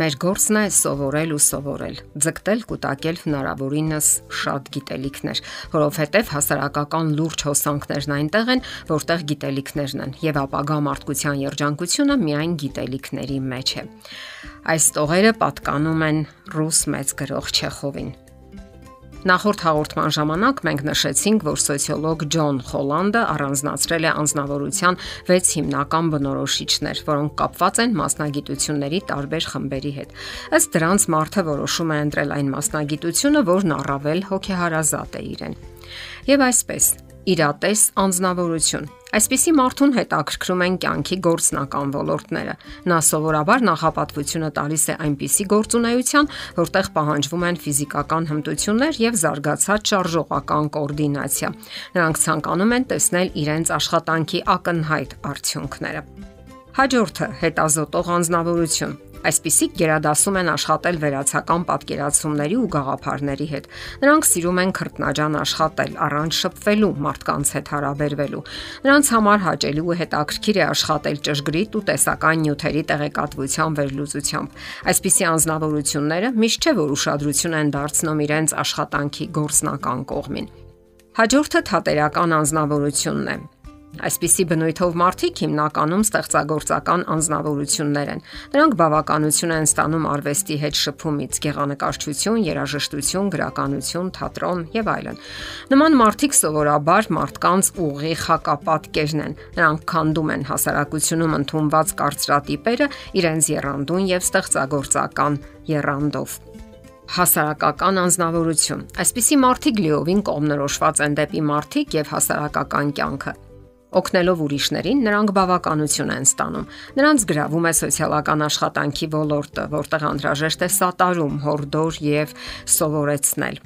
Մեր գործն է սովորել ու սովորել, ձգտել կուտակել հնարավորինս շատ գիտելիքներ, որովհետև հասարակական լուրջ հոսանքներն այնտեղ են, որտեղ գիտելիքներն են, եւ ապագա մարդկության երջանկությունը միայն գիտելիքների մեջ է։ Այս տողերը պատկանում են ռուս մեծ գրող Չեխովին։ Նախորդ հաղորդման ժամանակ մենք նշեցինք, որ սոցիոլոգ Ջոն Խոլանդը առանձնացրել է անznավորության 6 հիմնական բնորոշիչներ, որոնք կապված են մասնագիտությունների տարբեր խմբերի հետ։ Ըստ դրանց մարդը որոշում է ընտրել այն մասնագիտությունը, որն առավել հոգեհարազատ է իրեն։ Եվ այսպես, իրատես անznավորություն Այսպիսի մարդուն հետաքրքրում են կյանքի գործնական ոլորտները։ Նա սովորաբար նախապատվությունը տալիս է այնպիսի գործունեության, որտեղ պահանջվում են ֆիզիկական հմտություններ եւ զարգացած շարժողական կոորդինացիա։ Նրանք ցանկանում են տեսնել իրենց աշխատանքի ակնհայտ արդյունքները։ Հաջորդը հետազոտող անznավորություն։ Այսպիսիք գերադասում են աշխատել վերացական պատկերացումների ու գաղափարների հետ։ Նրանք սիրում են քրտնաջան աշխատել, առանց շփվելու, մարդկանց հետ հարաբերվելու։ Նրանց համար հաճելի ու հետաքրքիր է աշխատել ճշգրիտ ու տեսական նյութերի տեղեկատվության վերլուծությամբ։ Այսպիսի անznավորությունները միշտ չէ որ ուշադրություն են դարձնում իրենց աշխատանքի գործնական կողմին։ Հաջորդը թատերական անznավորությունն է։ Այսպիսի բնույթով մարդիկ հիմնականում ստեղծագործական անznավորություններ են։ Նրանք բավականություն են ստանում արվեստի հետ շփումից՝ գեղանկարչություն, երաժշտություն, գրականություն, թատրոն եւ այլն։ Նման մարդիկ սովորաբար մարդկանց ուղիղ հակապատկերն են։ Նրանք քանդում են հասարակությունում ընդունված կարծրատիպերը իրենց երանդուն եւ ստեղծագործական երանդով հասարակական անznավորություն։ Այսպիսի մարդիկ լիովին կողմնորոշված են դեպի մարդիկ եւ հասարակական կյանքը։ Օգնելով ուրիշներին նրանք բավականություն են ստանում։ Նրանց գրավում է սոցիալական աշխատանքի ոլորտը, որտեղ անհրաժեշտ է սատարում, հորդոր եւ սովորեցնել։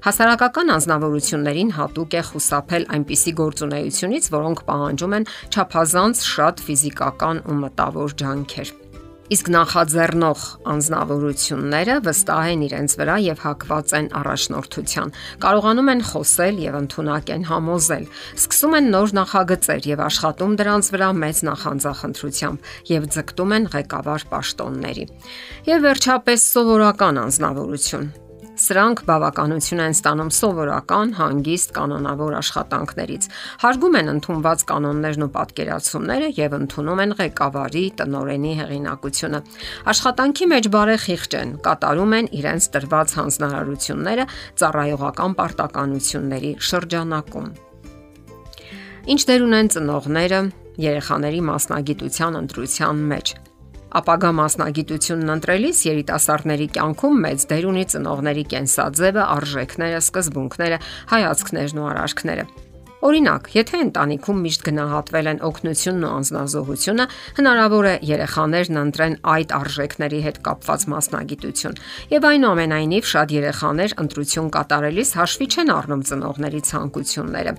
Հասարակական անznավորություններին հատուկ է խուսափել այնպիսի գործունեությունից, որոնք պահանջում են ճափազանց շատ ֆիզիկական ու մտավոր ջանքեր։ Իսկ նախաձեռնող անznավորությունները վստահ են իրենց վրա եւ հակված են առաջնորդության։ Կարողանում են խոսել եւ ընդունակ են համոզել։ Սկսում են նոր նախագծեր եւ աշխատում դրանց վրա մեծ նախանձախնդրությամբ եւ ձգտում են ղեկավար պաշտոնների։ Եվ վերջապես սովորական անznավորություն Սրանք բավականություն են ստանում սովորական, հանգիստ կանոնավոր աշխատանքներից։ Հարգում են ընդունված կանոններն ու պատկերացումները եւ ընդունում են ղեկավարի տնորենի հեղինակությունը։ Աշխատանքի մեջ բարեխիղճ են, կատարում են իրենց տրված հանձնարարությունները ծառայողական պարտականությունների շրջանակում։ Ինչ դեր ունեն ծնողները երեխաների մասնագիտության ընտրության մեջ Ապագա մասնագիտությունն ընտրելիս երիտասարդների կյանքում մեծ դեր ունի ծնողների կենսաձևը, արժեքները, սկզբունքները, հայացքներն ու արարքները։ Օրինակ, եթե ընտանիքում միշտ գնահատվել են օգնությունն ու անznազողությունը, հնարավոր է երեխաներն ընտրեն այդ արժեքների հետ կապված մասնագիտություն։ Եվ այնուամենայնիվ շատ երեխաներ ընտրություն կատարելիս հաշվի չեն առնում ծնողների ցանկությունները։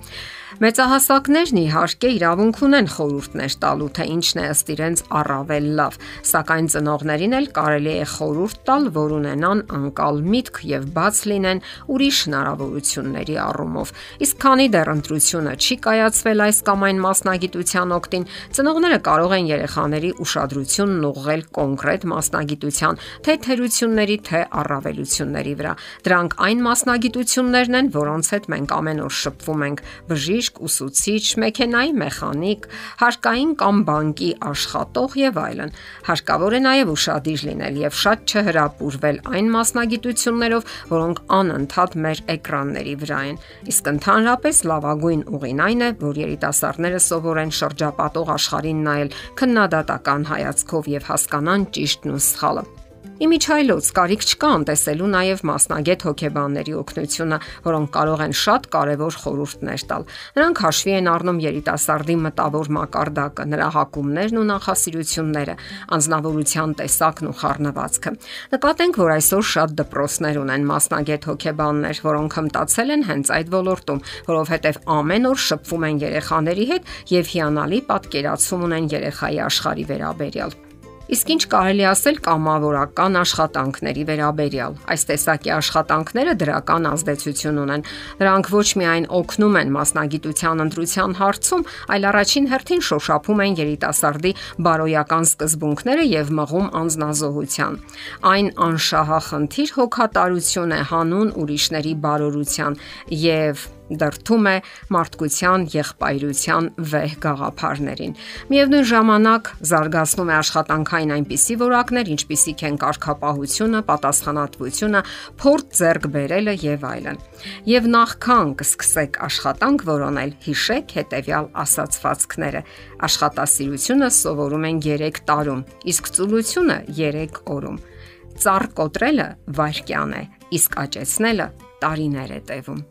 Մեծահասակներն իհարկե իրավունք ունեն խորհուրդներ տալու, թե ինչն է ըստ իրենց առավել լավ, սակայն ծնողներին էլ կարելի է խորհուրդ տալ, որ ունենան անկալ միտք եւ բաց լինեն ուրիշ հնարավորությունների առումով։ Իսկ քանի դեռ ընտրություն ուրախությունը չի կայացվել այս կամ այն մասնագիտության օկտին, ծնողները կարող են երեխաների ուշադրությունն ուղղել կոնկրետ մասնագիտության, թե թերությունների, թե առավելությունների վրա։ Դրանք այն մասնագիտություններն են, որոնց հետ մենք ամեն օր շփվում ենք՝ բժիշկ, ուսուցիչ, մեքենայի մեխանիկ, հարկային կամ բանկի աշխատող եւ այլն։ Հարկավոր է նաեւ ուշադիր լինել եւ շատ չհրապուրվել այն մասնագիտություններով, որոնք անընդհատ մեր էկրանների վրա են։ Իսկ ընդհանրապես լավագույն Միայն ուղին այն է, որ երիտասարդները սովորեն շրջապատող աշխարհին նայել քննադատական հայացքով եւ հասկանան ճիշտն ու սխալը։ Իմիջայլոց կարիք չկա անտեսելու նաև մասնագետ հոգեբանների օգնությունը, որոնք կարող են շատ կարևոր խորհուրդներ տալ։ Նրանք հաշվի են առնում երիտասարդի մտավոր մակարդակը, նրա հակումներն ու նախասիրությունները, անznավորության տեսակն ու խառնվածքը։ Նկատենք, որ այսօր շատ դպրոցներ ունեն մասնագետ հոգեբաններ, որոնք հմտացել են հենց այդ ոլորտում, որովհետև ամեն օր շփվում են երեխաների հետ եւ հիանալի պատկերացում ունեն երեխայի աշխարհի վերաբերյալ։ Իսկ ինչ կարելի ասել կամավորական աշխատանքների վերաբերյալ։ Այս տեսակի աշխատանքները դրական ազդեցություն ունեն։ Դրանք ոչ միայն օգնում են մասնագիտության ընտրության հարցում, այլ առաջին հերթին շոշափում են երիտասարդի բարոյական սկզբունքները եւ մղում անznազողության։ Այն անշահախնդիր հոգատարություն է հանուն ուրիշների բարօրության եւ դրթում է մարդկության եղբայրության վեհ գաղափարներին։ Միևնույն ժամանակ զարգացնում է աշխատանքային այնպիսի որակներ, ինչպիսիք են կարգապահությունը, պատասխանատվությունը, փորձ ձեռք բերելը եւ այլն։ Եվ նախքան կսկսեք աշխատանք որոնել, հիշեք հետեւյալ ասացվածքները։ Աշխատասիրությունը սովորում են 3 տարում, իսկ ծուլությունը 3 օրում։ Ծառ կոտրելը վայրկյան է, իսկ աճեցնելը տարիներ է տևում։